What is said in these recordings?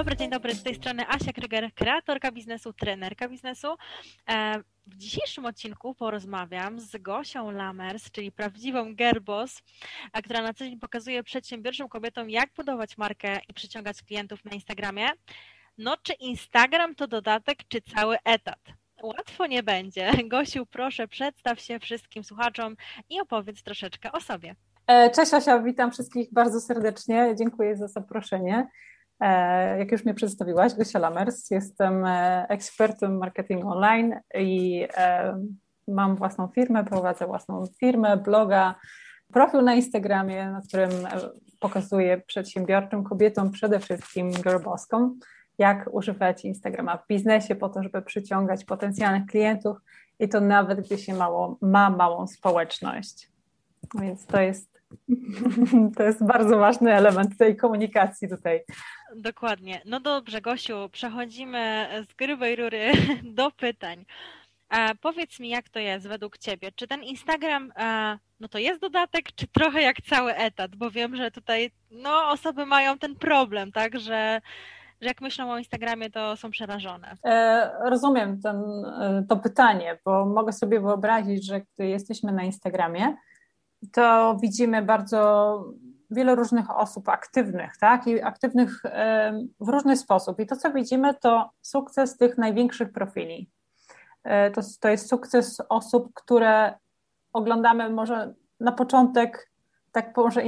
dobry, dzień dobry. Z tej strony Asia Kryger, kreatorka biznesu, trenerka biznesu. E, w dzisiejszym odcinku porozmawiam z Gosią Lamers, czyli prawdziwą gerbos, która na co dzień pokazuje przedsiębiorczym kobietom, jak budować markę i przyciągać klientów na Instagramie. No, czy Instagram to dodatek, czy cały etat? Łatwo nie będzie. Gosiu, proszę, przedstaw się wszystkim słuchaczom i opowiedz troszeczkę o sobie. E, cześć Asia, witam wszystkich bardzo serdecznie. Dziękuję za zaproszenie. E, jak już mnie przedstawiłaś, Gosia Lamers, jestem e, ekspertem marketingu online i mam własną firmę, prowadzę własną firmę, bloga, profil na Instagramie, na którym pokazuję przedsiębiorczym kobietom, przede wszystkim girlboskom, jak używać Instagrama w biznesie po to, żeby przyciągać potencjalnych klientów i to nawet gdy się mało, ma małą społeczność. Więc to jest, to jest bardzo ważny element tej komunikacji tutaj. Dokładnie. No dobrze, Gosiu, przechodzimy z grubej rury do pytań. E, powiedz mi, jak to jest według Ciebie? Czy ten Instagram no to jest dodatek, czy trochę jak cały etat? Bo wiem, że tutaj no, osoby mają ten problem, tak, że, że jak myślą o Instagramie, to są przerażone. E, rozumiem ten, e, to pytanie, bo mogę sobie wyobrazić, że gdy jesteśmy na Instagramie, to widzimy bardzo wiele różnych osób aktywnych, tak? I aktywnych w różny sposób. I to, co widzimy, to sukces tych największych profili. E, to, to jest sukces osób, które oglądamy może na początek tak może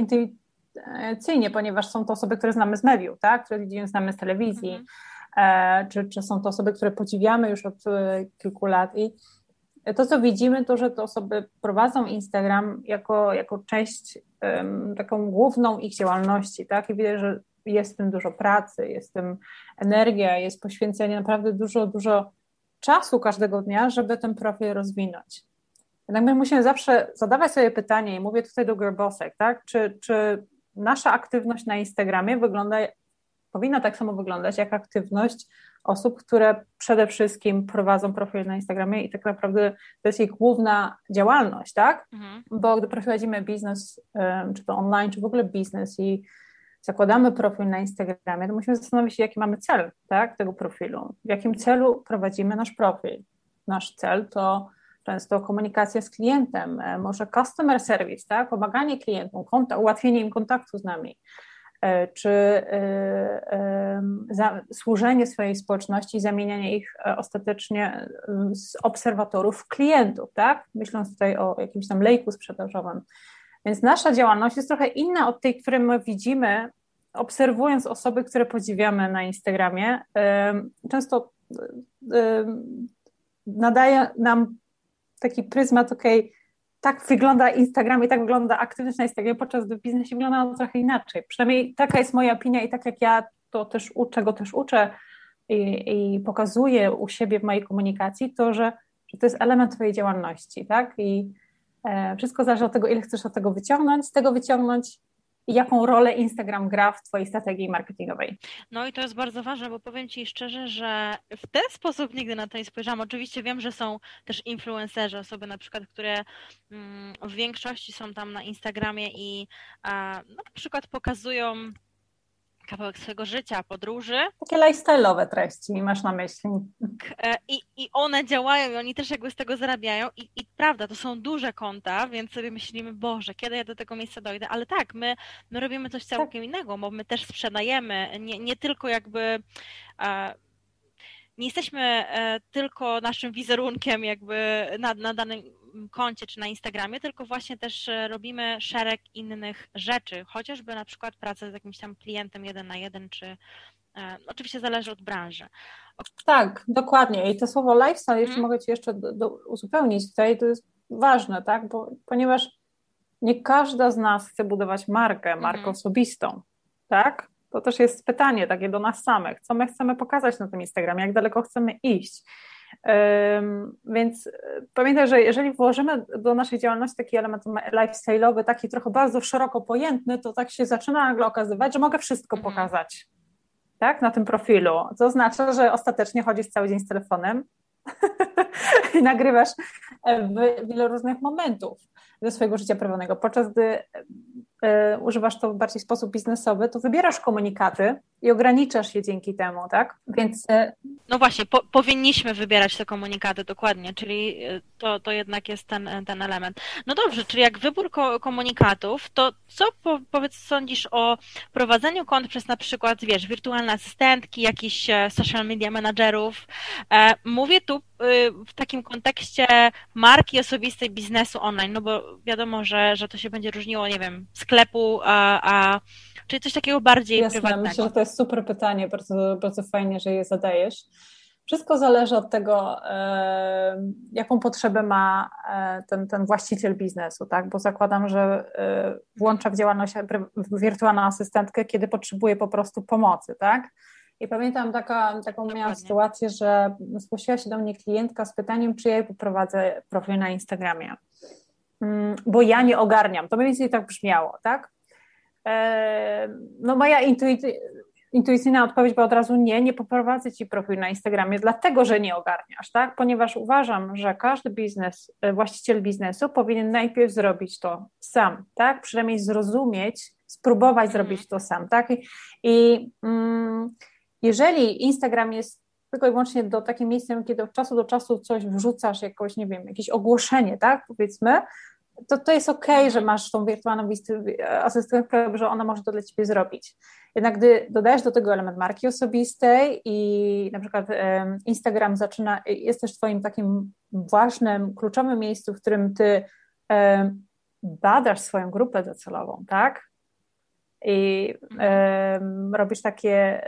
intuicyjnie, ponieważ są to osoby, które znamy z mediów, tak? które widzimy, znamy z telewizji, mhm. E, czy, czy są to osoby, które podziwiamy już od e, kilku lat. I to, co widzimy, to, że te osoby prowadzą Instagram jako, jako część um, taką główną ich działalności, tak? I widać, że jest w tym dużo pracy, jest w tym energia, jest poświęcenie naprawdę dużo, dużo czasu każdego dnia, żeby ten profil rozwinąć. Jednak my musimy zawsze zadawać sobie pytanie, i mówię tutaj do Gerbosek, tak? Czy, czy nasza aktywność na Instagramie wygląda, powinna tak samo wyglądać jak aktywność osób, które przede wszystkim prowadzą profil na Instagramie i tak naprawdę to jest ich główna działalność, tak? Mhm. Bo gdy prowadzimy biznes, czy to online, czy w ogóle biznes i zakładamy profil na Instagramie, to musimy zastanowić się, jaki mamy cel tak, tego profilu, w jakim celu prowadzimy nasz profil. Nasz cel to często komunikacja z klientem, e, może customer service, tak, pomaganie klientom, kontakt, ułatwienie im kontaktu z nami. E, czy e, służenie swojej społeczności, zamienianie ich ostatecznie z obserwatorów w klientów, tak? Myśląc tutaj o jakimś tam lejku sprzedażowym. Więc nasza działalność jest trochę inna od tej, której my widzimy, obserwując osoby, które podziwiamy na Instagramie. Często nadaje nam taki pryzmat, okej, okay, tak wygląda Instagram i tak wygląda aktywność na Instagramie, podczas gdy w biznesie wygląda ono trochę inaczej. Przynajmniej taka jest moja opinia i tak jak ja to też uczę, go też uczę i, i pokazuję u siebie w mojej komunikacji, to że, że to jest element twojej działalności, tak? I e, wszystko zależy od tego, ile chcesz od tego wyciągnąć, z tego wyciągnąć i jaką rolę Instagram gra w Twojej strategii marketingowej. No i to jest bardzo ważne, bo powiem Ci szczerze, że w ten sposób nigdy na to nie spojrzałam. Oczywiście wiem, że są też influencerzy, osoby na przykład, które mm, w większości są tam na Instagramie i no, na przykład pokazują kawałek swojego życia, podróży. Takie lifestyle'owe treści masz na myśli. E, I, I one działają i oni też jakby z tego zarabiają I, i prawda, to są duże konta, więc sobie myślimy, Boże, kiedy ja do tego miejsca dojdę, ale tak, my, my robimy coś całkiem tak. innego, bo my też sprzedajemy, nie, nie tylko jakby nie jesteśmy e, tylko naszym wizerunkiem jakby na, na danym koncie czy na Instagramie, tylko właśnie też e, robimy szereg innych rzeczy, chociażby na przykład pracę z jakimś tam klientem jeden na jeden, czy e, oczywiście zależy od branży. Tak, dokładnie. I to słowo lifestyle, jeśli hmm. mogę Ci jeszcze do, do, uzupełnić tutaj, to jest ważne, tak, bo, ponieważ nie każda z nas chce budować markę, markę hmm. osobistą, tak? To też jest pytanie takie do nas samych, co my chcemy pokazać na tym Instagramie, jak daleko chcemy iść. Więc e, pamiętaj, że jeżeli włożymy do naszej działalności taki element lifestyle'owy, taki trochę bardzo szeroko pojętny, to tak się zaczyna nagle okazywać, że mogę wszystko mhm. pokazać tak, na tym profilu. To oznacza, że ostatecznie chodzisz cały dzień z telefonem i nagrywasz wiele różnych momentów ze swojego życia prywatnego, podczas gdy y, używasz to w bardziej sposób biznesowy, to wybierasz komunikaty i ograniczasz je dzięki temu, tak? Więc. Y, no właśnie, po, powinniśmy wybierać te komunikaty dokładnie, czyli to, to jednak jest ten, ten element. No dobrze, czyli jak wybór ko komunikatów, to co po, powiedz sądzisz o prowadzeniu kont przez na przykład, wiesz, wirtualne asystentki, jakichś social media managerów? E, mówię tu w takim kontekście marki osobistej biznesu online, no bo wiadomo, że, że to się będzie różniło, nie wiem, sklepu, a, a czyli coś takiego bardziej Jasne, prywatnego. Myślę, że to jest super pytanie, bardzo, bardzo fajnie, że je zadajesz. Wszystko zależy od tego, e, jaką potrzebę ma e, ten, ten właściciel biznesu, tak? Bo zakładam, że e, włącza w działalność wirtualną asystentkę, kiedy potrzebuje po prostu pomocy, tak? I pamiętam taka, taką miałam sytuację, że zgłosiła się do mnie klientka z pytaniem, czy ja jej poprowadzę profil na Instagramie. Mm, bo ja nie ogarniam. To mniej więcej tak brzmiało, tak? No moja intuicyjna odpowiedź była od razu nie, nie poprowadzę ci profil na Instagramie, dlatego że nie ogarniasz, tak? Ponieważ uważam, że każdy biznes, e, właściciel biznesu powinien najpierw zrobić to sam, tak? Przynajmniej zrozumieć, spróbować mhm. zrobić to sam, tak? I, i mm, jeżeli Instagram jest tylko i wyłącznie do takim miejscem, kiedy od czasu do czasu coś wrzucasz, jakoś, nie wiem, jakieś ogłoszenie, tak, powiedzmy, to, to jest ok, że masz tą wirtualną asystentkę, że ona może to dla ciebie zrobić. Jednak gdy dodajesz do tego element marki osobistej i na przykład Instagram zaczyna, jest też twoim takim ważnym, kluczowym miejscu, w którym ty badasz swoją grupę docelową, tak? I robisz takie,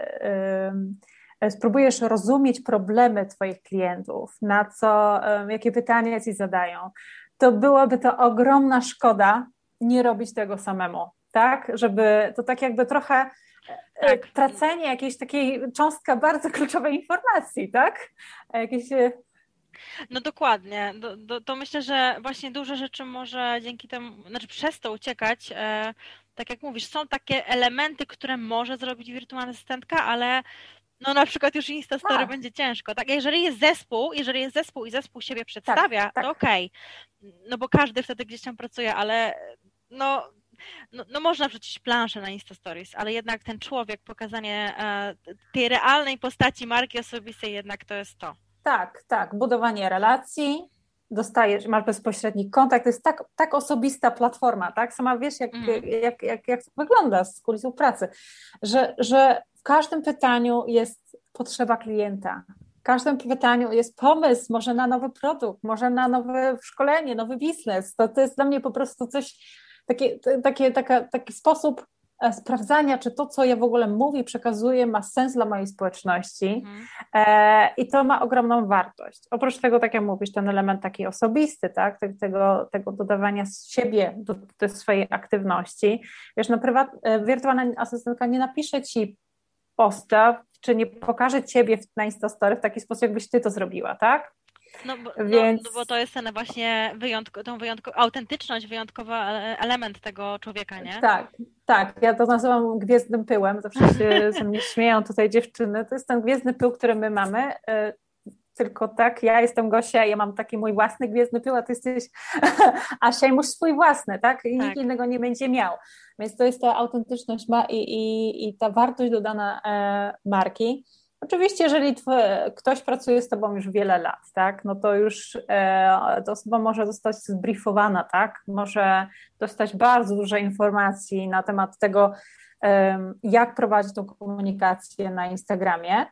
spróbujesz rozumieć problemy Twoich klientów, na co, jakie pytania Ci zadają, to byłaby to ogromna szkoda nie robić tego samemu, tak? Żeby to tak jakby trochę e, tak. tracenie jakiejś takiej cząstka bardzo kluczowej informacji, tak? Jakieś e, no dokładnie. Do, do, to myślę, że właśnie dużo rzeczy może dzięki temu, znaczy przez to uciekać, e, tak jak mówisz, są takie elementy, które może zrobić wirtualna asystentka, ale no na przykład już Instastory tak. będzie ciężko. Tak, jeżeli jest zespół, jeżeli jest zespół i zespół siebie przedstawia, tak, tak. to okej. Okay. No bo każdy wtedy gdzieś tam pracuje, ale no, no, no, można wrzucić planszę na Insta Stories, ale jednak ten człowiek, pokazanie e, tej realnej postaci marki osobistej jednak to jest to. Tak, tak. Budowanie relacji, dostajesz, masz bezpośredni kontakt, to jest tak, tak osobista platforma, tak? Sama wiesz, jak, mm. jak, jak, jak to wygląda z kulisów pracy, że, że w każdym pytaniu jest potrzeba klienta. W każdym pytaniu jest pomysł, może na nowy produkt, może na nowe szkolenie, nowy biznes. To, to jest dla mnie po prostu coś, takie, takie, taka, taki sposób sprawdzania, czy to, co ja w ogóle mówię, przekazuję, ma sens dla mojej społeczności mhm. e, i to ma ogromną wartość. Oprócz tego, tak jak mówisz, ten element taki osobisty, tak, tego, tego dodawania z siebie do, do swojej aktywności. Wiesz, no prywat, e, wirtualna asystentka nie napisze ci posta, czy nie pokaże ciebie na Instastory w taki sposób, jakbyś ty to zrobiła, tak? No bo, no, Więc... no, bo to jest ten właśnie wyjątko, tą wyjątko, autentyczność, wyjątkowy element tego człowieka, nie? Tak, tak. Ja to nazywam gwiezdnym pyłem. Zawsze się ze mnie śmieją tutaj dziewczyny. To jest ten gwiezdny pył, który my mamy. Y, tylko tak, ja jestem Gosia, ja mam taki mój własny gwiezdny pył, a ty jesteś Asia i masz swój własny, tak? I tak. nikt innego nie będzie miał. Więc to jest ta autentyczność ma i, i, i ta wartość dodana e, marki. Oczywiście, jeżeli ktoś pracuje z tobą już wiele lat, tak, no to już e, to osoba może zostać zbriefowana, tak, może dostać bardzo dużo informacji na temat tego, jak prowadzić tą komunikację na Instagramie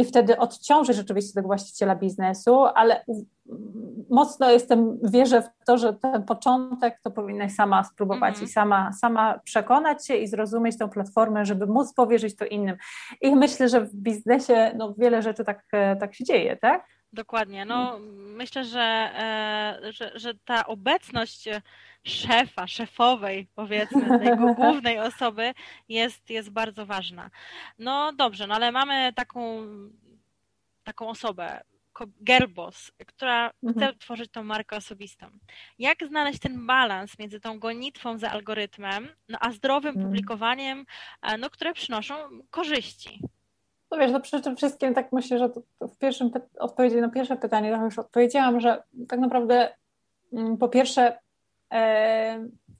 i wtedy odciąży rzeczywiście tego właściciela biznesu, ale mocno jestem, wierzę w to, że ten początek to powinnaś sama spróbować mm -hmm. i sama, sama przekonać się i zrozumieć tą platformę, żeby móc powierzyć to innym. I myślę, że w biznesie no, wiele rzeczy tak, tak się dzieje, tak? Dokładnie. No, myślę, że, e, że, że ta obecność szefa, szefowej, powiedzmy, tej głównej osoby jest, jest bardzo ważna. No dobrze, no ale mamy taką, taką osobę, Gerbos, która mhm. chce tworzyć tą markę osobistą. Jak znaleźć ten balans między tą gonitwą za algorytmem, no a zdrowym mhm. publikowaniem, e, no, które przynoszą korzyści? No wiesz, no przede wszystkim tak myślę, że w pierwszym odpowiedzi na pierwsze pytanie już odpowiedziałam, że tak naprawdę mm, po pierwsze,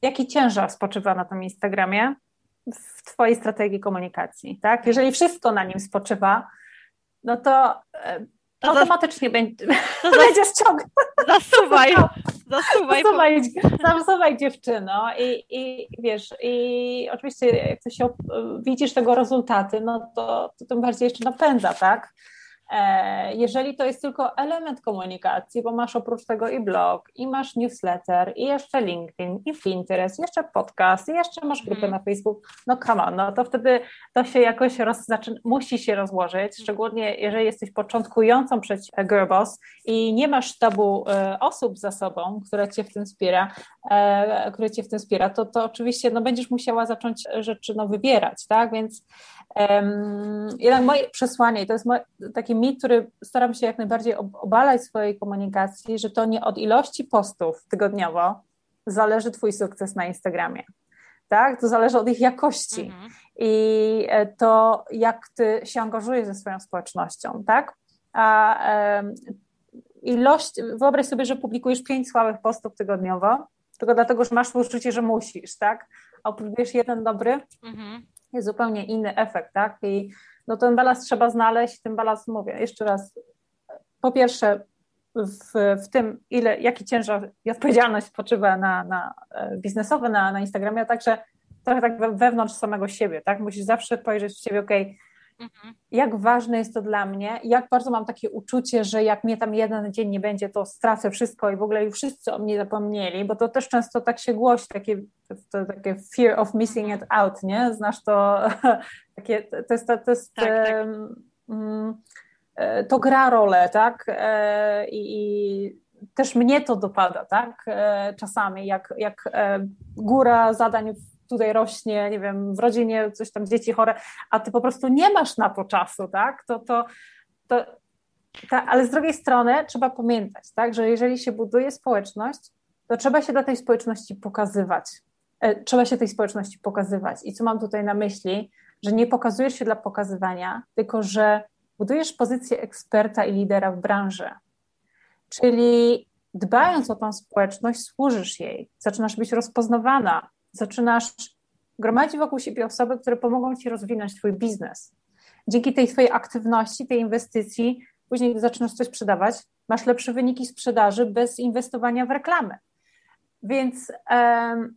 jaki ciężar spoczywa na tym Instagramie w Twojej strategii komunikacji, tak? Jeżeli wszystko na nim spoczywa, no to e, to automatycznie będzie, to. Zasuwaj, zasuwaj. Zasuwaj, zasuwaj dziewczyno i, i wiesz, i oczywiście jak to się widzisz tego rezultaty, no to, to tym bardziej jeszcze napędza, tak? E, jeżeli to jest tylko element komunikacji, bo masz oprócz tego i blog, i masz newsletter, i jeszcze LinkedIn, i Pinterest, jeszcze podcast, i jeszcze masz grupę mm. na Facebook, no come on, no to wtedy to się jakoś roz, musi się rozłożyć, szczególnie jeżeli jesteś początkującą przed Girlboss i nie masz sztabu e, osób za sobą, które cię w tym wspiera, e, które cię w tym wspiera, to, to oczywiście no, będziesz musiała zacząć rzeczy no, wybierać, tak, więc jednak moje przesłanie, i to jest taki mit, który staram się jak najbardziej obalać w swojej komunikacji, że to nie od ilości postów tygodniowo zależy Twój sukces na Instagramie. Tak? To zależy od ich jakości mhm. i e, to, jak Ty się angażujesz ze swoją społecznością. Tak? A ilość, wyobraź sobie, że publikujesz pięć słabych postów tygodniowo, tylko dlatego, że masz poczucie, że musisz, tak? A opublikujesz jeden dobry, mhm jest zupełnie inny efekt, tak? I no ten balans trzeba znaleźć, ten balans mówię jeszcze raz. Po pierwsze, w, w tym, ile, jaki ciężar i odpowiedzialność spoczywa na, na e, biznesowe na, na Instagramie, a także trochę tak wewnątrz samego siebie, tak? Musisz zawsze spojrzeć w siebie, ok, Mhm. Jak ważne jest to dla mnie, jak bardzo mam takie uczucie, że jak mnie tam jeden dzień nie będzie, to stracę wszystko i w ogóle już wszyscy o mnie zapomnieli, bo to też często tak się głosi, takie, to, takie fear of missing it out, nie? Znasz to, takie, to jest, to, to jest tak, tak. Um, to gra rolę, tak? E, I, I, też mnie to dopada, tak? E, czasami, jak, jak góra zadań tutaj rośnie, nie wiem, w rodzinie coś tam dzieci chore, a ty po prostu nie masz na to czasu, tak? To, to, to, ta, ale z drugiej strony trzeba pamiętać, tak, że jeżeli się buduje społeczność, to trzeba się dla tej społeczności pokazywać. E, trzeba się tej społeczności pokazywać. I co mam tutaj na myśli? Że nie pokazujesz się dla pokazywania, tylko że budujesz pozycję eksperta i lidera w branży. Czyli dbając o tą społeczność, służysz jej, zaczynasz być rozpoznawana, zaczynasz gromadzić wokół siebie osoby, które pomogą ci rozwinąć twój biznes. Dzięki tej twojej aktywności, tej inwestycji, później gdy zaczynasz coś sprzedawać, masz lepsze wyniki sprzedaży bez inwestowania w reklamy. Więc um,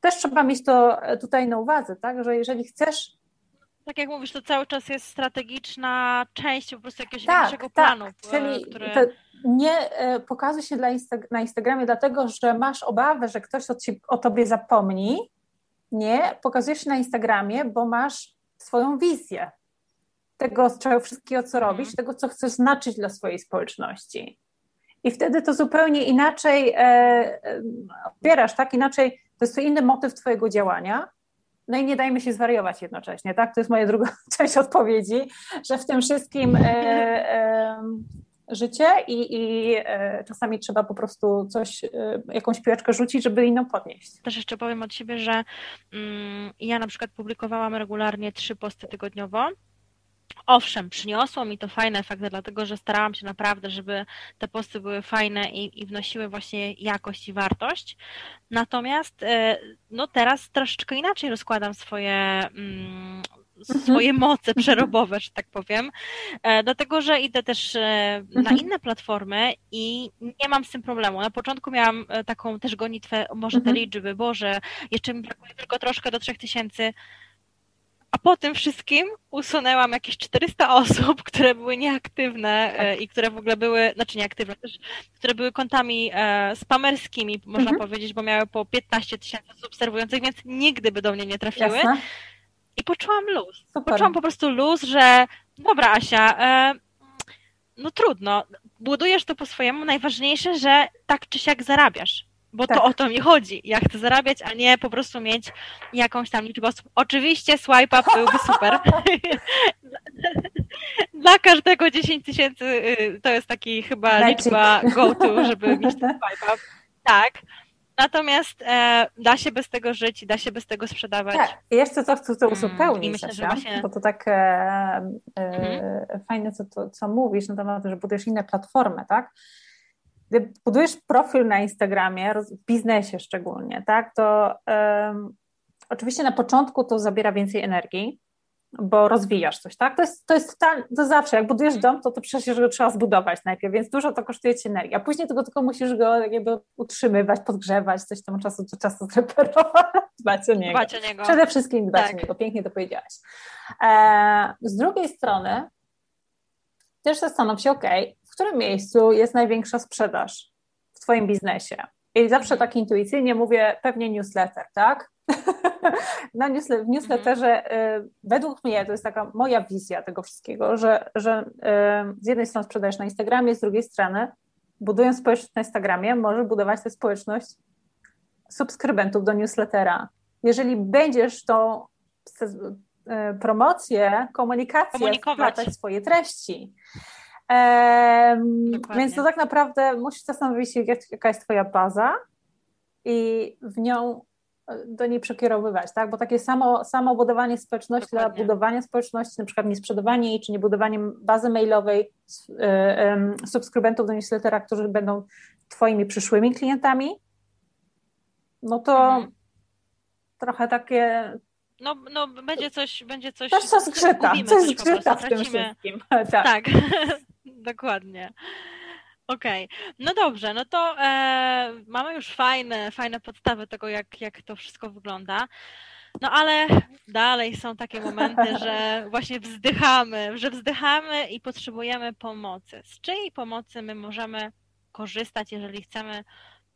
też trzeba mieć to tutaj na uwadze, tak, że jeżeli chcesz tak jak mówisz, to cały czas jest strategiczna część po prostu jakiegoś tak, większego tak. planu. Czyli który... nie e, pokazuj się dla Insta na Instagramie dlatego, że masz obawę, że ktoś o, ci, o tobie zapomni. Nie, pokazujesz się na Instagramie, bo masz swoją wizję tego wszystkiego, co mhm. robisz, tego, co chcesz znaczyć dla swojej społeczności. I wtedy to zupełnie inaczej e, e, odbierasz, tak? Inaczej, to jest to inny motyw twojego działania, no i nie dajmy się zwariować jednocześnie, tak? To jest moja druga część odpowiedzi, że w tym wszystkim e, e, życie i, i e, czasami trzeba po prostu coś, e, jakąś piłeczkę rzucić, żeby inną podnieść. Też jeszcze powiem od siebie, że mm, ja na przykład publikowałam regularnie trzy posty tygodniowo Owszem, przyniosło mi to fajne efekty, dlatego że starałam się naprawdę, żeby te posty były fajne i, i wnosiły właśnie jakość i wartość. Natomiast e, no teraz troszeczkę inaczej rozkładam swoje mm, mhm. swoje moce przerobowe, że tak powiem, e, dlatego że idę też e, na mhm. inne platformy i nie mam z tym problemu. Na początku miałam taką też gonitwę, może te mhm. liczby, Boże, jeszcze mi brakuje tylko troszkę do 3000, a po tym wszystkim usunęłam jakieś 400 osób, które były nieaktywne tak. e, i które w ogóle były, znaczy nieaktywne też, które były kontami e, spamerskimi, można mhm. powiedzieć, bo miały po 15 tysięcy obserwujących, więc nigdy by do mnie nie trafiły. Jasne. I poczułam luz. Super. Poczułam po prostu luz, że dobra Asia, e, no trudno, budujesz to po swojemu, najważniejsze, że tak czy siak zarabiasz bo tak. to o to mi chodzi. Ja chcę zarabiać, a nie po prostu mieć jakąś tam liczbę osób. Oczywiście swipe up byłby super. Dla każdego 10 tysięcy y, to jest taki chyba liczba go-to, żeby mieć ten swipe up. Tak. Natomiast e, da się bez tego żyć, da się bez tego sprzedawać. Tak, I jeszcze co chcę to mm, uzupełnić, myślę, Asia, właśnie... bo to tak e, e, mhm. fajne, co, to, co mówisz na temat, że budujesz inne platformy, tak? Gdy budujesz profil na Instagramie, w biznesie szczególnie, tak, to um, oczywiście na początku to zabiera więcej energii, bo rozwijasz coś, tak? To jest, to jest to zawsze, jak budujesz dom, to, to przecież go trzeba zbudować najpierw, więc dużo to kosztuje ci energii, a później tylko, tylko musisz go jakby utrzymywać, podgrzewać, coś tam czasu do czasu zreperować, dbać o niego. Dbać o niego. Przede wszystkim dbać tak. o niego, pięknie to powiedziałaś. E, z drugiej strony też zastanów się, ok, w którym miejscu jest największa sprzedaż w twoim biznesie? I zawsze tak intuicyjnie mówię, pewnie newsletter, tak? na newsletter, w newsletterze y, według mnie to jest taka moja wizja tego wszystkiego, że, że y, z jednej strony sprzedajesz na Instagramie, z drugiej strony budując społeczność na Instagramie, może budować tę społeczność subskrybentów do newslettera. Jeżeli będziesz y, promocję, komunikację wplatać swoje treści. więc to tak naprawdę musisz zastanowić się, jaka jest twoja baza i w nią do niej przekierowywać, tak? Bo takie samo, samo budowanie społeczności Dokładnie. dla budowania społeczności, na przykład nie sprzedawanie jej, czy nie budowanie bazy mailowej y, subskrybentów do newslettera, którzy będą Twoimi przyszłymi klientami, no to mhm. trochę takie. No, no będzie coś, będzie coś. Coś zgrzyta, coś zgrzyta w tym wszystkim. tak. tak. Dokładnie. Okej, okay. no dobrze, no to e, mamy już fajne, fajne podstawy tego, jak, jak to wszystko wygląda. No ale dalej są takie momenty, że właśnie wzdychamy, że wzdychamy i potrzebujemy pomocy. Z czyjej pomocy my możemy korzystać, jeżeli chcemy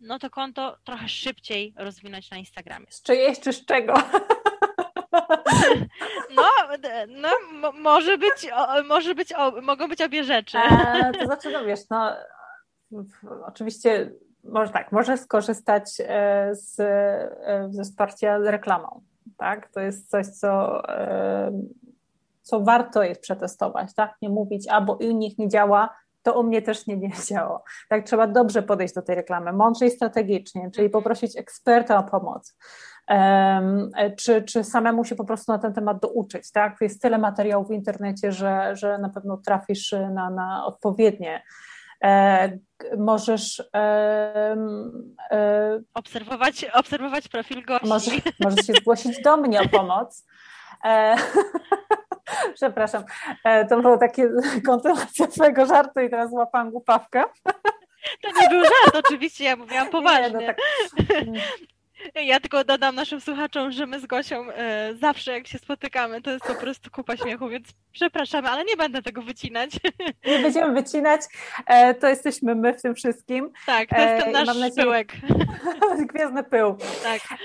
no to konto trochę szybciej rozwinąć na Instagramie. Z czyjej czy z czego? No, no może być, może być, mogą być obie rzeczy. E, to znaczy, no wiesz, no oczywiście może tak, może skorzystać e, z, e, ze wsparcia reklamą. Tak? To jest coś, co, e, co warto jest przetestować. Tak? Nie mówić, albo u nich nie działa, to u mnie też nie, nie działo. Tak, trzeba dobrze podejść do tej reklamy, mądrze i strategicznie, czyli poprosić eksperta o pomoc. Um, czy, czy samemu się po prostu na ten temat douczyć, tak? Jest tyle materiałów w internecie, że, że na pewno trafisz na, na odpowiednie E, możesz e, e, obserwować, obserwować profil gości. Możesz, możesz się zgłosić do mnie o pomoc. Przepraszam, to było takie kontynuacja twojego żartu i teraz złapałam głupawkę. To nie był żart, oczywiście, ja mówiłam poważnie. Nie, no tak. Ja tylko dodam naszym słuchaczom, że my z Gosią e, zawsze jak się spotykamy, to jest po prostu kupa śmiechu, więc przepraszamy, ale nie będę tego wycinać. Nie będziemy wycinać, e, to jesteśmy my w tym wszystkim. Tak, to jest ten nasz nadzieję... pyłek. Gwiezdny pył. Tak.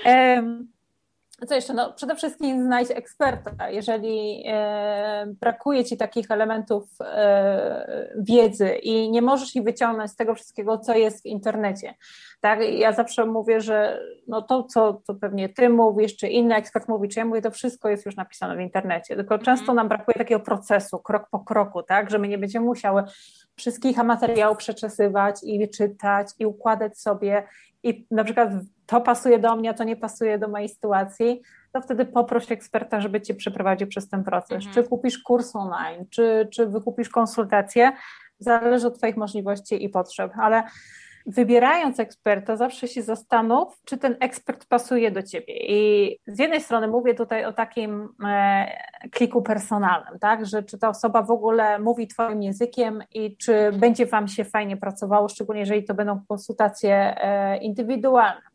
Co jeszcze? No, przede wszystkim znajdź eksperta. Jeżeli e, brakuje Ci takich elementów e, wiedzy i nie możesz ich wyciągnąć z tego wszystkiego, co jest w internecie. Tak? Ja zawsze mówię, że no to, co, co pewnie Ty mówisz, czy inny ekspert mówi, czy ja mówię, to wszystko jest już napisane w internecie. Tylko mhm. często nam brakuje takiego procesu, krok po kroku, tak? że my nie będziemy musiały wszystkich materiałów przeczesywać i czytać i układać sobie i na przykład to pasuje do mnie, a to nie pasuje do mojej sytuacji, to wtedy poproś eksperta, żeby cię przeprowadził przez ten proces. Mhm. Czy kupisz kurs online, czy, czy wykupisz konsultację, zależy od Twoich możliwości i potrzeb, ale wybierając eksperta, zawsze się zastanów, czy ten ekspert pasuje do ciebie. I z jednej strony mówię tutaj o takim e, kliku personalnym, tak, że czy ta osoba w ogóle mówi Twoim językiem i czy będzie Wam się fajnie pracowało, szczególnie jeżeli to będą konsultacje e, indywidualne.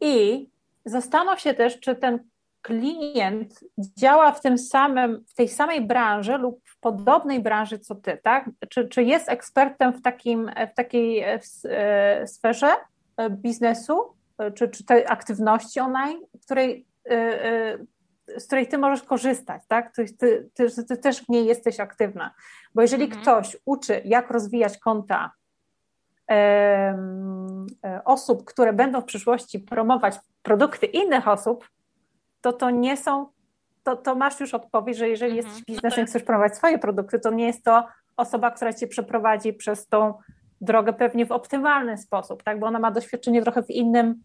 I zastanów się też, czy ten klient działa w tym samym, w tej samej branży lub w podobnej branży co ty, tak? Czy, czy jest ekspertem w, takim, w takiej e, sferze e, biznesu, e, czy, czy tej aktywności online, której, z której ty możesz korzystać, tak? Ty, ty, ty, ty też w niej jesteś aktywna. Bo jeżeli mhm. ktoś uczy, jak rozwijać konta osób, które będą w przyszłości promować produkty innych osób, to to nie są, to, to masz już odpowiedź, że jeżeli mhm. jesteś no biznesem, chcesz promować swoje produkty, to nie jest to osoba, która cię przeprowadzi przez tą drogę pewnie w optymalny sposób, tak? bo ona ma doświadczenie trochę w innym,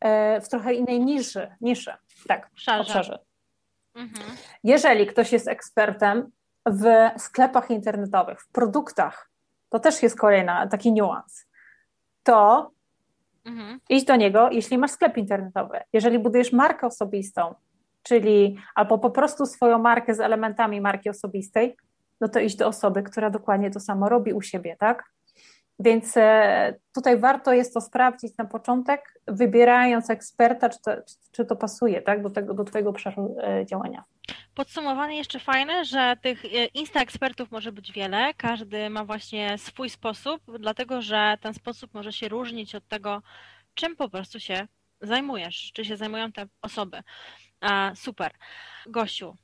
e, w trochę innej niszy, niszy tak, obszarze. obszarze. Mhm. Jeżeli ktoś jest ekspertem w sklepach internetowych, w produktach, to też jest kolejny taki niuans, to mhm. idź do niego, jeśli masz sklep internetowy. Jeżeli budujesz markę osobistą, czyli albo po prostu swoją markę z elementami marki osobistej, no to iść do osoby, która dokładnie to samo robi u siebie, tak? Więc e, tutaj warto jest to sprawdzić na początek, wybierając eksperta, czy to, czy to pasuje tak, do, tego, do Twojego obszaru e, działania. Podsumowanie jeszcze fajne, że tych e, insta ekspertów może być wiele, każdy ma właśnie swój sposób, dlatego że ten sposób może się różnić od tego, czym po prostu się zajmujesz, czy się zajmują te osoby. Super. Gosiu,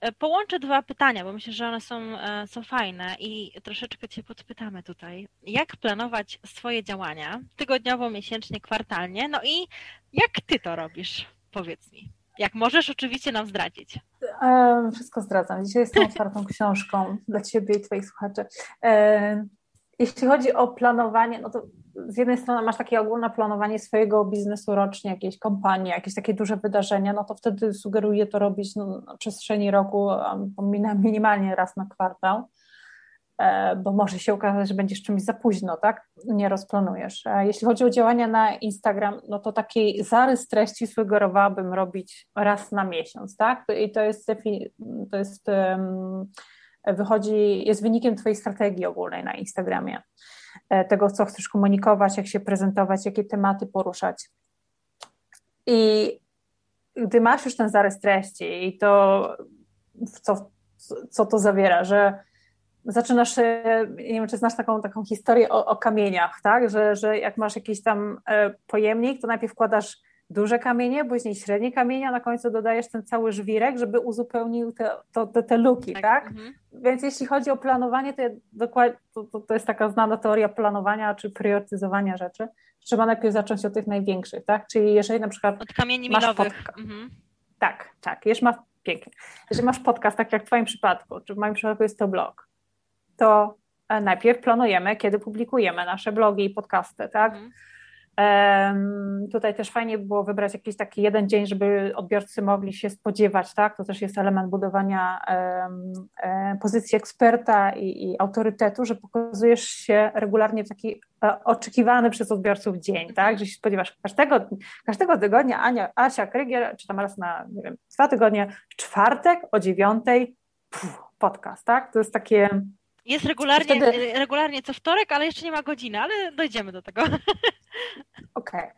e, połączę dwa pytania, bo myślę, że one są, e, są fajne i troszeczkę Cię podpytamy tutaj. Jak planować swoje działania tygodniowo, miesięcznie, kwartalnie? No i jak Ty to robisz? Powiedz mi. Jak możesz oczywiście nam zdradzić. Wszystko zdradzam. Dzisiaj jestem otwartą książką dla Ciebie i Twoich słuchaczy. Jeśli chodzi o planowanie, no to z jednej strony masz takie ogólne planowanie swojego biznesu rocznie, jakieś kampanii, jakieś takie duże wydarzenia, no to wtedy sugeruję to robić no, na przestrzeni roku minimalnie raz na kwartał, bo może się okazać, że będziesz czymś za późno, tak? Nie rozplanujesz. Jeśli chodzi o działania na Instagram, no to taki zarys treści sugerowałabym robić raz na miesiąc, tak? I to jest, to jest wychodzi, jest wynikiem Twojej strategii ogólnej na Instagramie, e, tego, co chcesz komunikować, jak się prezentować, jakie tematy poruszać. I gdy masz już ten zarys treści i to, co, co to zawiera, że zaczynasz, nie wiem, czy znasz taką, taką historię o, o kamieniach, tak? Że, że jak masz jakiś tam e, pojemnik, to najpierw wkładasz duże kamienie, później średnie kamienie, a na końcu dodajesz ten cały żwirek, żeby uzupełnił te, to, te, te luki, tak? tak? Mhm. Więc jeśli chodzi o planowanie, to, dokładnie, to, to, to, jest taka znana teoria planowania czy priorytetyzowania rzeczy. Trzeba najpierw zacząć od tych największych, tak? Czyli jeżeli na przykład Od kamieni masz milowych. Mhm. Tak, tak. Jeżeli masz, pięknie. Jeżeli masz podcast, tak jak w Twoim przypadku, czy w moim przypadku jest to blog, to e, najpierw planujemy, kiedy publikujemy nasze blogi i podcasty, tak? Mhm. Tutaj też fajnie było wybrać jakiś taki jeden dzień, żeby odbiorcy mogli się spodziewać, tak? To też jest element budowania e, pozycji eksperta i, i autorytetu, że pokazujesz się regularnie w taki e, oczekiwany przez odbiorców dzień, tak? Że się spodziewasz każdego, każdego tygodnia Ania, Asia Krygier, czy tam raz na, nie wiem, dwa tygodnie, w czwartek o dziewiątej podcast, tak? To jest takie jest regularnie, wtedy... regularnie co wtorek, ale jeszcze nie ma godziny, ale dojdziemy do tego. Okej. Okay.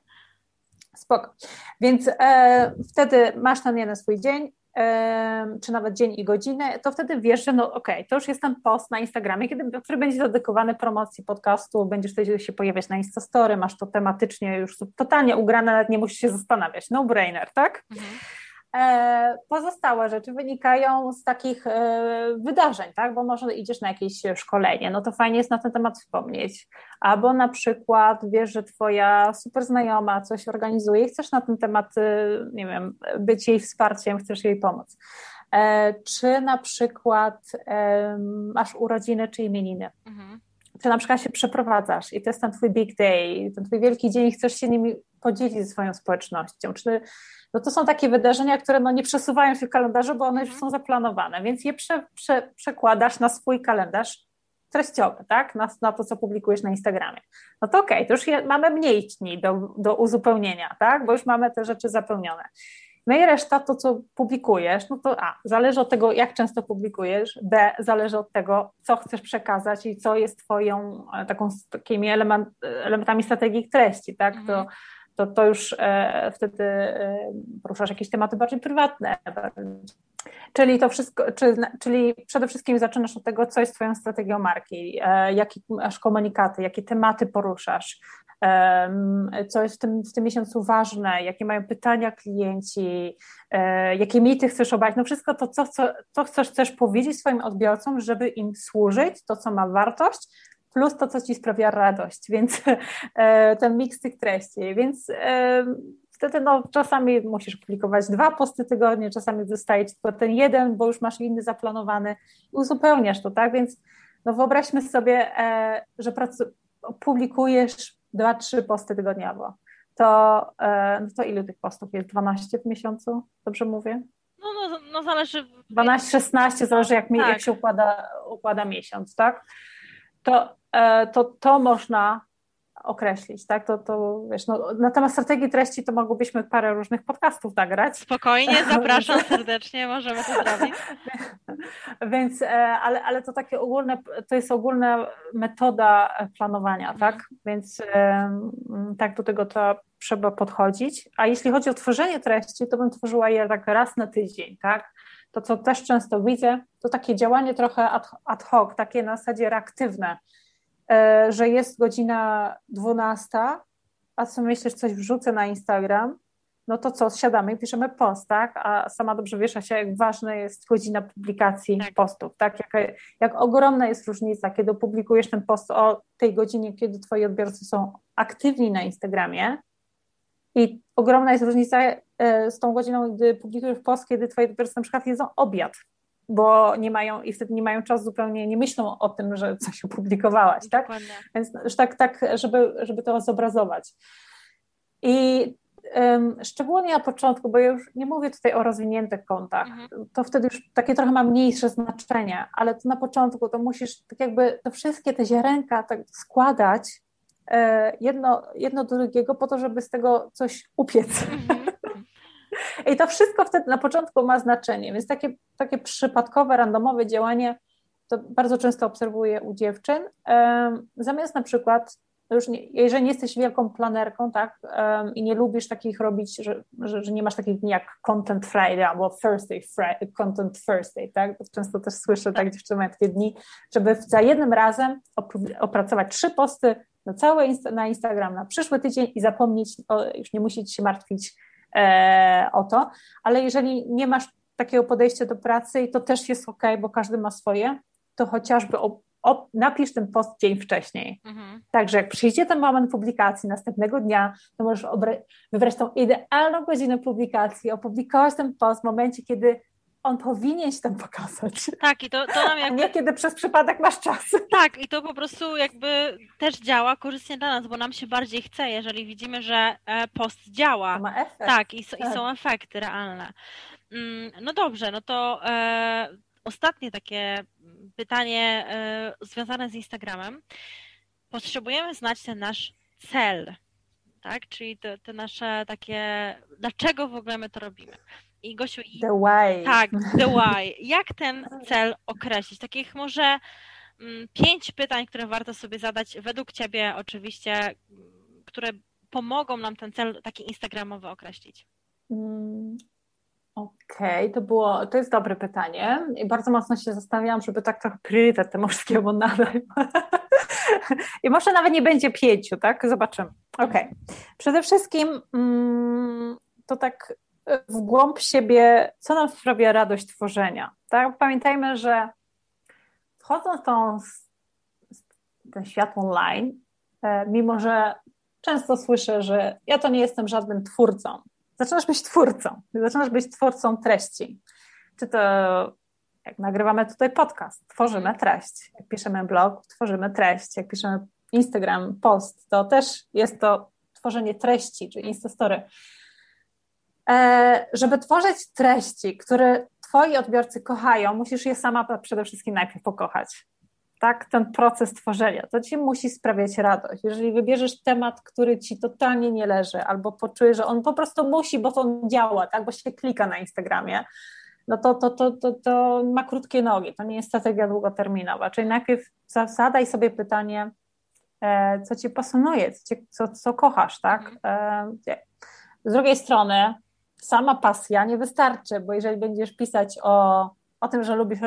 Spoko. Więc e, wtedy masz ten jeden swój dzień, e, czy nawet dzień i godzinę, to wtedy wiesz, że no okej, okay, to już jest ten post na Instagramie, kiedy, który będzie dedykowany promocji podcastu, będziesz wtedy się pojawiać na Instastory, masz to tematycznie już totalnie ugrane, nawet nie musisz się zastanawiać. No brainer, tak? Mhm. E, pozostałe rzeczy wynikają z takich e, wydarzeń, tak? Bo może idziesz na jakieś szkolenie, no to fajnie jest na ten temat wspomnieć. Albo na przykład wiesz, że twoja super znajoma coś organizuje i chcesz na ten temat, e, nie wiem, być jej wsparciem, chcesz jej pomóc. Czy na przykład masz urodziny czy imieniny. Mhm. Czy na przykład się przeprowadzasz i to jest ten twój big day, ten twój wielki dzień i chcesz się nimi podzielić ze swoją społecznością. Czy no to są takie wydarzenia, które no nie przesuwają się w kalendarzu, bo one już mhm. są zaplanowane, więc je prze, prze, przekładasz na swój kalendarz treściowy, tak? Na, na to, co publikujesz na Instagramie. No to okej, okay, to już je, mamy mniej dni do, do uzupełnienia, tak? Bo już mamy te rzeczy zapełnione. No i reszta, to co publikujesz, no to A, zależy od tego, jak często publikujesz, B, zależy od tego, co chcesz przekazać i co jest Twoją e, taką, takimi element, elementami strategii treści, tak? To mhm to, to już e, wtedy e, poruszasz jakieś tematy bardziej prywatne. Czyli to wszystko, czy, czyli przede wszystkim zaczynasz od tego, co jest Twoją strategią marki, e, jakie masz komunikaty, jakie tematy poruszasz, co jest w tym, w tym miesiącu ważne, jakie mają pytania klienci, jakie mity chcesz obalić, no wszystko to, co, co, co chcesz, chcesz powiedzieć swoim odbiorcom, żeby im służyć, to, co ma wartość, plus to, co ci sprawia radość, więc e, ten miks tych treści, więc e, wtedy no, czasami musisz publikować dwa posty tygodnie, czasami zostaje ci tylko ten jeden, bo już masz inny zaplanowany. I uzupełniasz to, tak, więc no wyobraźmy sobie, e, że publikujesz dwa, trzy posty tygodniowo, to, e, no to ilu tych postów jest? 12 w miesiącu? Dobrze mówię? No, no, no zależy. 12-16, zależy jak, mi, tak. jak się układa, układa miesiąc, tak? To, e, to, to można określić, tak? To, to wiesz, no, na temat strategii treści to mogłybyśmy parę różnych podcastów nagrać. Spokojnie, zapraszam serdecznie, możemy to zrobić. Więc, e, ale, ale to takie ogólne, to jest ogólna metoda planowania, Mhm. tak? Więc em, tak do tego to trzeba podchodzić. A jeśli chodzi o tworzenie treści, to bym tworzyła je tak raz na tydzień, tak? To, co też często widzę, to takie działanie trochę ad, ad hoc, takie na zasadzie reaktywne, e, że jest godzina 12, a co myślisz, coś wrzucę na Instagram, no to co, siadamy i piszemy post, tak? A sama dobrze wiesz, Asia, jak ważna jest godzina publikacji Tak. postów, tak? Jak, jak ogromna jest różnica, kiedy publikujesz ten post o tej godzinie, kiedy twoi odbiorcy są aktywni na Instagramie i ogromna jest różnica e, z tą godziną, gdy publikujesz post, kiedy twoi odbiorcy na przykład jedzą obiad, bo nie mają i wtedy nie mają czasu zupełnie, nie myślą o tym, że coś opublikowałaś, tak? Dokładnie. Więc już tak, tak żeby, żeby to zobrazować. I um, szczególnie na początku, bo ja już nie mówię tutaj o rozwiniętych kontach, Mhm. to wtedy już takie trochę ma mniejsze znaczenie, ale to na początku to musisz tak jakby to wszystkie te ziarenka tak składać e, jedno, jedno do drugiego po to, żeby z tego coś upiec. Mhm. I to wszystko wtedy na początku ma znaczenie, więc takie, takie przypadkowe, randomowe działanie to bardzo często obserwuję u dziewczyn. Zamiast na przykład, już nie, jeżeli nie jesteś wielką planerką, tak, i nie lubisz takich robić, że, że, że nie masz takich dni jak Content Friday albo Thursday, Friday, Content Thursday, tak, często też słyszę, tak, dziewczyny mają takie dni, żeby za jednym razem opr- opracować trzy posty na insta, na Instagram na przyszły tydzień i zapomnieć, o, już nie musieć się martwić o to, ale jeżeli nie masz takiego podejścia do pracy i to też jest ok, bo każdy ma swoje, to chociażby op, op, napisz ten post dzień wcześniej. Mhm. Także jak przyjdzie ten moment publikacji następnego dnia, to możesz wybrać tą idealną godzinę publikacji, opublikować ten post w momencie, kiedy on powinien się tam pokazać, Tak, i to, to nam a jakby nie kiedy przez przypadek masz czas. Tak, i to po prostu jakby też działa korzystnie dla nas, bo nam się bardziej chce, jeżeli widzimy, że e, post działa. To ma efekt. Tak, i, s- i tak. są efekty realne. Mm, No dobrze, no to e, ostatnie takie pytanie e, związane z Instagramem. Potrzebujemy znać ten nasz cel, tak? Czyli te, te nasze takie, dlaczego w ogóle my to robimy. I Gosiu, i, The way. tak, the why. Jak ten cel określić? Takich może mm, pięć pytań, które warto sobie zadać, według Ciebie oczywiście, które pomogą nam ten cel taki instagramowy określić. Mm, Okej, to było, to jest dobre pytanie i bardzo mocno się zastanawiałam, żeby tak trochę priorytet temu wszystkiemu nadać. I może nawet nie będzie pięciu, tak? Zobaczymy. Okej. Przede wszystkim mm, to tak w głąb siebie, co nam sprawia radość tworzenia, tak? Pamiętajmy, że wchodząc tą, ten świat online, e, mimo że często słyszę, że ja to nie jestem żadnym twórcą, zaczynasz być twórcą, zaczynasz być twórcą treści. Czy to jak nagrywamy tutaj podcast, tworzymy treść. Jak piszemy blog, tworzymy treść. Jak piszemy Instagram, post, to też jest to tworzenie treści, czy Instastory. E, żeby tworzyć treści, które twoi odbiorcy kochają, musisz je sama przede wszystkim najpierw pokochać. Tak, ten proces tworzenia, to ci musi sprawiać radość. Jeżeli wybierzesz temat, który ci totalnie nie leży, albo poczujesz, że on po prostu musi, bo to on działa, tak, bo się klika na Instagramie, no to, to, to, to, to ma krótkie nogi, to nie jest strategia długoterminowa. Czyli najpierw zadaj sobie pytanie, e, co ci pasjonuje, co, ci, co, co kochasz, tak? E, z drugiej strony, sama pasja nie wystarczy, bo jeżeli będziesz pisać o, o tym, że lubisz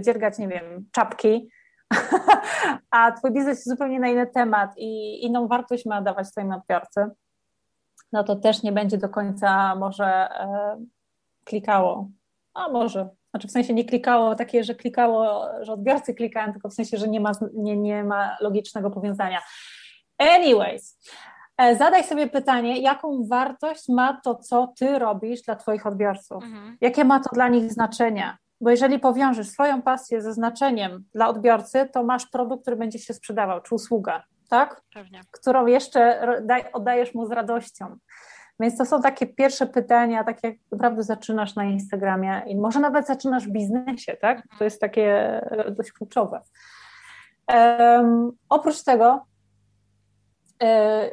dziergać, nie wiem, czapki, a twój biznes jest zupełnie na inny temat i inną wartość ma dawać swoim odbiorcy, no to też nie będzie do końca może e, klikało. A może, znaczy w sensie nie klikało takie, że klikało, że odbiorcy klikają, tylko w sensie, że nie ma, nie, nie ma logicznego powiązania. Anyways, zadaj sobie pytanie, jaką wartość ma to, co ty robisz dla twoich odbiorców? Mhm. Jakie ma to dla nich znaczenie? Bo jeżeli powiążesz swoją pasję ze znaczeniem dla odbiorcy, to masz produkt, który będzie się sprzedawał, czy usługę. tak? Pewnie. Którą jeszcze oddajesz mu z radością. Więc to są takie pierwsze pytania, tak jak naprawdę zaczynasz na Instagramie i może nawet zaczynasz w biznesie, tak? To jest takie dość kluczowe. Um, oprócz tego, e,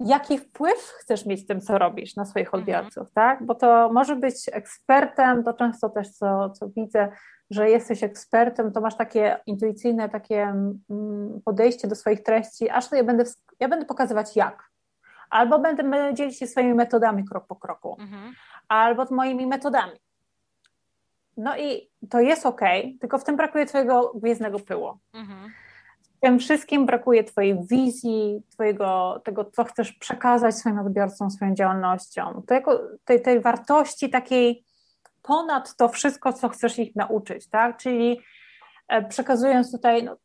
jaki wpływ chcesz mieć tym, co robisz na swoich mhm. odbiorców, tak? Bo to może być ekspertem, to często też, co, co widzę, że jesteś ekspertem, to masz takie intuicyjne takie mm, podejście do swoich treści, aż to ja będę, ja będę pokazywać jak. Albo będę, będę dzielić się swoimi metodami krok po kroku, mhm. albo moimi metodami. No i to jest ok, tylko w tym brakuje twojego gwiezdnego pyłu. Mhm tym wszystkim brakuje Twojej wizji, twojego, tego, co chcesz przekazać swoim odbiorcom, swoją działalnością, tej, tej wartości takiej ponad to wszystko, co chcesz ich nauczyć, tak? Czyli e, przekazując tutaj, no,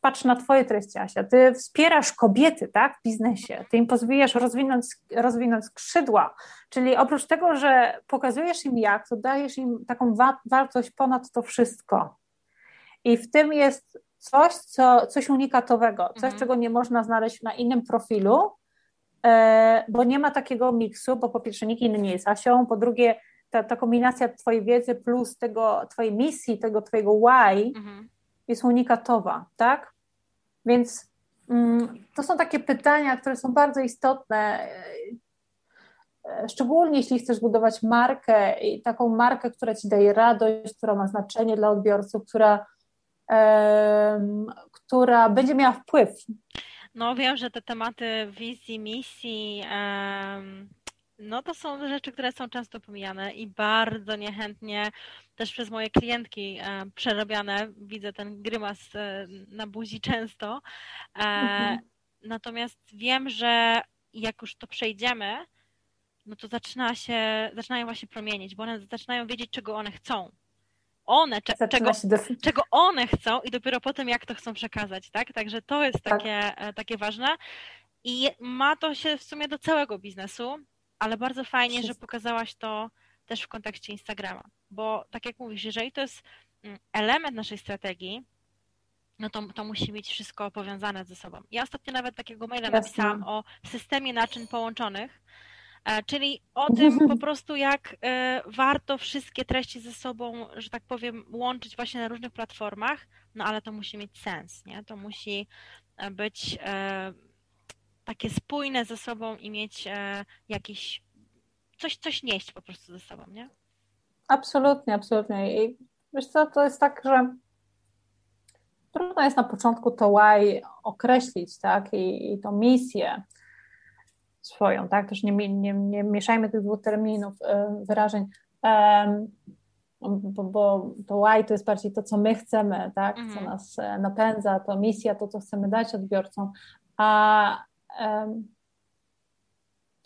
patrz na Twoje treści, Asia, Ty wspierasz kobiety, tak, w biznesie, Ty im pozwalasz rozwinąć, rozwinąć skrzydła, czyli oprócz tego, że pokazujesz im jak, to dajesz im taką wa wartość ponad to wszystko. I w tym jest coś, co, coś unikatowego, coś, mhm. czego nie można znaleźć na innym profilu, e, bo nie ma takiego miksu, bo po pierwsze nikt inny nie jest Asią, po drugie ta, ta kombinacja twojej wiedzy plus tego, twojej misji, tego twojego why mhm. jest unikatowa, tak? Więc mm, to są takie pytania, które są bardzo istotne, e, szczególnie jeśli chcesz budować markę i taką markę, która ci daje radość, która ma znaczenie dla odbiorców, która która będzie miała wpływ. No wiem, że te tematy wizji, misji, no to są rzeczy, które są często pomijane i bardzo niechętnie też przez moje klientki przerabiane. Widzę ten grymas e, na buzi często. E, mhm. Natomiast wiem, że jak już to przejdziemy, no to zaczyna się, zaczynają właśnie promienić, bo one zaczynają wiedzieć, czego one chcą one, czego, czego one chcą i dopiero potem jak to chcą przekazać, tak? Także to jest tak. takie, tak. takie ważne i ma to się w sumie do całego biznesu, ale bardzo fajnie, Wszystko. że pokazałaś to też w kontekście Instagrama, bo tak jak mówisz, jeżeli to jest mm, element naszej strategii, no to, to musi być wszystko powiązane ze sobą. Ja ostatnio nawet takiego maila Jasne. napisałam o systemie naczyń połączonych, czyli o tym po prostu, jak e, warto wszystkie treści ze sobą, że tak powiem, łączyć właśnie na różnych platformach, no ale to musi mieć sens, nie? To musi e, być takie spójne ze sobą i mieć jakiś, coś, coś nieść po prostu ze sobą, nie? Absolutnie, absolutnie. I wiesz co, to jest tak, że trudno jest na początku to why określić, tak, i, i tą misję, swoją, tak? Też nie, nie, nie mieszajmy tych dwóch terminów, e, wyrażeń, bo, bo to why to jest bardziej to, co my chcemy, tak? Co mhm. nas e, napędza, to misja, to, co chcemy dać odbiorcom, a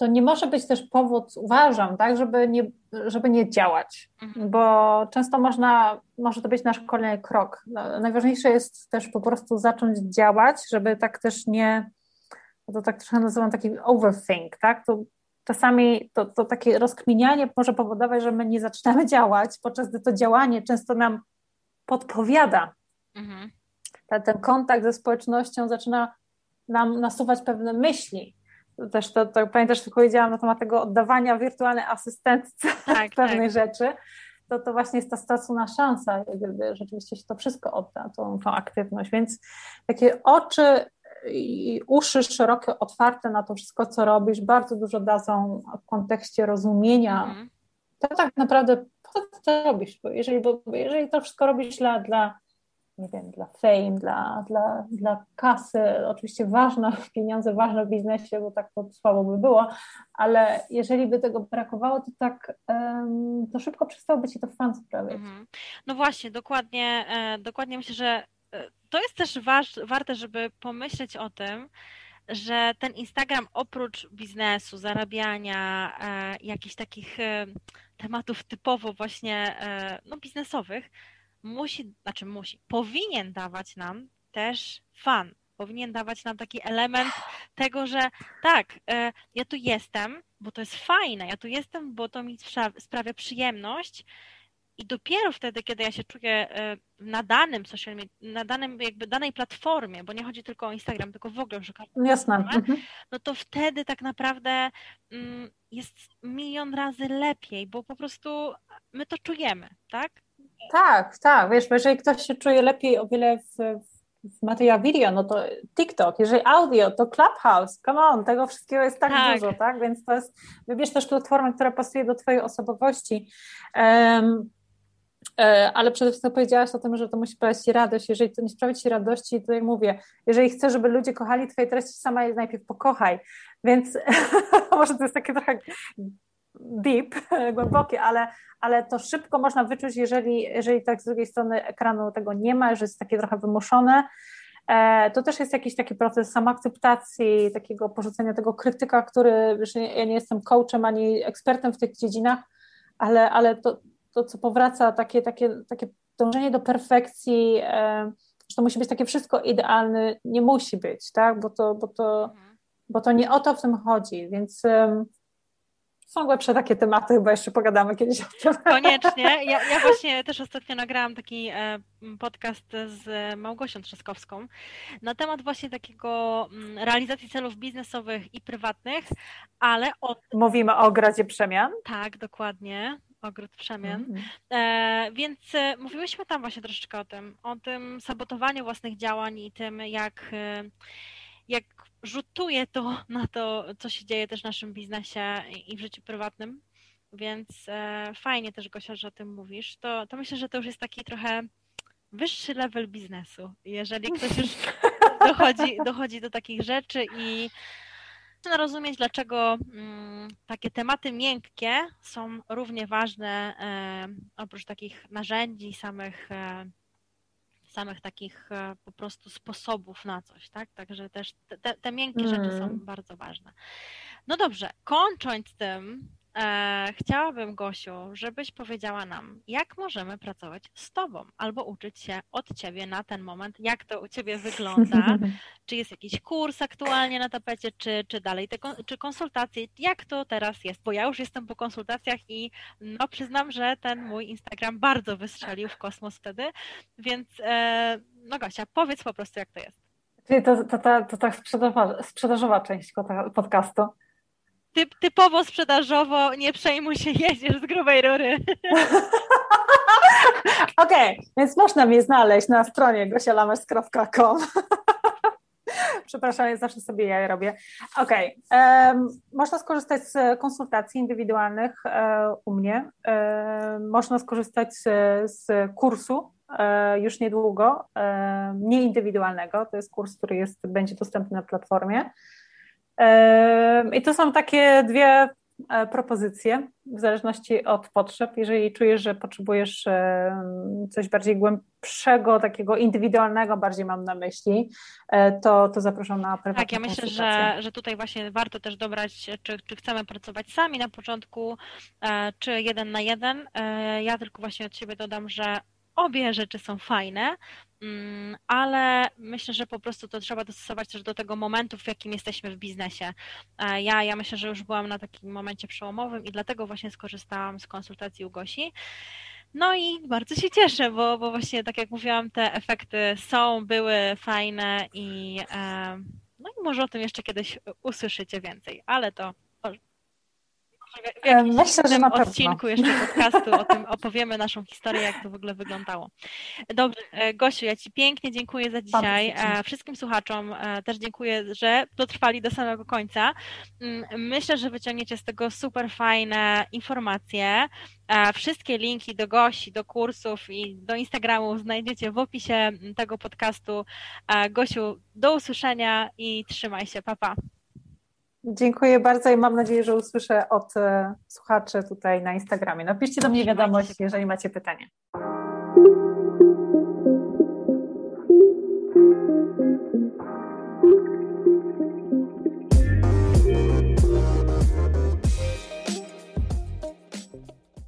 to nie może być też powód, uważam, tak, żeby nie, żeby nie działać, mhm. bo często można, może to być nasz kolejny krok. No, najważniejsze jest też po prostu zacząć działać, żeby tak też nie, to tak trochę nazywam taki overthink, tak? To czasami to, to takie rozkminianie może powodować, że my nie zaczynamy działać, podczas gdy to działanie często nam podpowiada. Mhm. Ten, ten kontakt ze społecznością zaczyna nam nasuwać pewne myśli. Też to, to pamiętasz, że powiedziałam na temat tego oddawania wirtualnej asystentce tak, pewnych tak. rzeczy. To, to właśnie jest ta stracona szansa, gdyby rzeczywiście się to wszystko odda, tą, tą aktywność. Więc takie oczy i uszy szerokie, otwarte na to wszystko, co robisz, bardzo dużo dadzą w kontekście rozumienia. Mhm. To tak naprawdę po co to robisz? Bo jeżeli, bo jeżeli to wszystko robisz dla, dla nie wiem, dla fame, dla, dla, dla kasy, oczywiście ważne, pieniądze ważne w biznesie, bo tak to słabo by było, ale jeżeli by tego brakowało, to tak um, to szybko przestałoby ci to fan sprawiać. Mhm. No właśnie, dokładnie, e, dokładnie myślę, że to jest też waż, warte, żeby pomyśleć o tym, że ten Instagram oprócz biznesu, zarabiania, e, jakichś takich e, tematów typowo właśnie e, no, biznesowych, musi, znaczy musi, powinien dawać nam też fan. Powinien dawać nam taki element tego, że tak, e, ja tu jestem, bo to jest fajne, ja tu jestem, bo to mi sprawia przyjemność i dopiero wtedy, kiedy ja się czuję e, na danym social media, na danym jakby danej platformie, bo nie chodzi tylko o Instagram, tylko w ogóle że każdą Jasne. Mhm. no to wtedy tak naprawdę mm, jest milion razy lepiej, bo po prostu my to czujemy, tak? Tak, tak. Wiesz, jeżeli ktoś się czuje lepiej o wiele w, w video, no to TikTok, jeżeli audio, to Clubhouse, come on, tego wszystkiego jest tak, tak. dużo, tak? Więc to jest, wybierz też platformę, która pasuje do Twojej osobowości. Um, ale przede wszystkim powiedziałaś o tym, że to musi sprawiać Ci radość. Jeżeli to nie sprawi Ci radości, to jak mówię, jeżeli chcesz, żeby ludzie kochali Twoje treści, sama je najpierw pokochaj. Więc może to jest takie trochę deep, głębokie, ale, ale to szybko można wyczuć, jeżeli, jeżeli tak z drugiej strony ekranu tego nie ma, że jest takie trochę wymuszone. E, to też jest jakiś taki proces samoakceptacji, takiego porzucenia tego krytyka, który, wiesz, ja nie jestem coachem ani ekspertem w tych dziedzinach, ale, ale to, to co powraca, takie, takie, takie dążenie do perfekcji, e, że to musi być takie wszystko idealne, nie musi być, tak, bo to, bo to, mhm. bo to nie o to w tym chodzi, więc są głębsze takie tematy, chyba jeszcze pogadamy kiedyś o tym. Koniecznie. Ja, ja właśnie też ostatnio nagrałam taki e, podcast z Małgosią Trzaskowską na temat właśnie takiego mm, realizacji celów biznesowych i prywatnych, ale od... Mówimy o ogrodzie przemian? Tak, dokładnie ogród przemian. Mm. E, więc e, mówiłyśmy tam właśnie troszeczkę o tym, o tym sabotowaniu własnych działań i tym, jak, e, jak rzutuje to na to, co się dzieje też w naszym biznesie i w życiu prywatnym. Więc e, fajnie też, Gosia, że o tym mówisz. To, to myślę, że to już jest taki trochę wyższy level biznesu. Jeżeli ktoś już dochodzi, dochodzi do takich rzeczy i zaczyna rozumieć, dlaczego mm, takie tematy miękkie są równie ważne e, oprócz takich narzędzi, samych e, samych takich e, po prostu sposobów na coś, tak? Także też te, te miękkie mm. rzeczy są mm. bardzo ważne. No dobrze, kończąc tym, E, chciałabym, Gosiu, żebyś powiedziała nam, jak możemy pracować z Tobą albo uczyć się od Ciebie na ten moment, jak to u Ciebie wygląda, czy jest jakiś kurs aktualnie na tapecie, czy, czy dalej, te, czy konsultacje, jak to teraz jest, bo ja już jestem po konsultacjach i no przyznam, że ten mój Instagram bardzo wystrzelił w kosmos wtedy, więc e, no Gosia, powiedz po prostu, jak to jest. Czyli to, to, to, to ta sprzedażowa, sprzedażowa część podcastu typ, typowo sprzedażowo, nie przejmuj się, jedziesz z grubej rury. Okej, okay, więc można mnie znaleźć na stronie gosialames.com. Przepraszam, ja zawsze sobie ja robię. Okej, okay. można skorzystać z konsultacji indywidualnych um, u mnie. Um, można skorzystać z, z kursu e, już niedługo, nieindywidualnego. To jest kurs, który jest, będzie dostępny na platformie. I to są takie dwie e, propozycje w zależności od potrzeb. Jeżeli czujesz, że potrzebujesz coś bardziej głębszego, takiego indywidualnego, bardziej mam na myśli, e, to, to zapraszam na prywatną Tak, ja myślę, że, że tutaj właśnie warto też dobrać, czy, czy chcemy pracować sami na początku, e, czy jeden na jeden. Ja tylko właśnie od siebie dodam, że obie rzeczy są fajne, mm, ale myślę, że po prostu to trzeba dostosować też do tego momentu, w jakim jesteśmy w biznesie. E, ja, ja myślę, że już byłam na takim momencie przełomowym i dlatego właśnie skorzystałam z konsultacji u Gosi. No i bardzo się cieszę, bo, bo właśnie tak jak mówiłam, te efekty są, były fajne i e, no i może o tym jeszcze kiedyś usłyszycie więcej, ale to w jakimś Myślę, że na odcinku jeszcze podcastu o tym opowiemy naszą historię, jak to w ogóle wyglądało. Dobrze, e, Gosiu, ja Ci pięknie dziękuję za dzisiaj. E, wszystkim słuchaczom e, też dziękuję, że dotrwali do samego końca. Mm, myślę, że wyciągniecie z tego super fajne informacje. Wszystkie linki do Gosi, do kursów i do Instagramu znajdziecie w opisie tego podcastu. Gosiu, do usłyszenia i trzymaj się. Papa. Pa. Dziękuję bardzo i mam nadzieję, że usłyszę od e, słuchaczy tutaj na Instagramie. No, Napiszcie do mnie wiadomość, jeżeli macie pytania.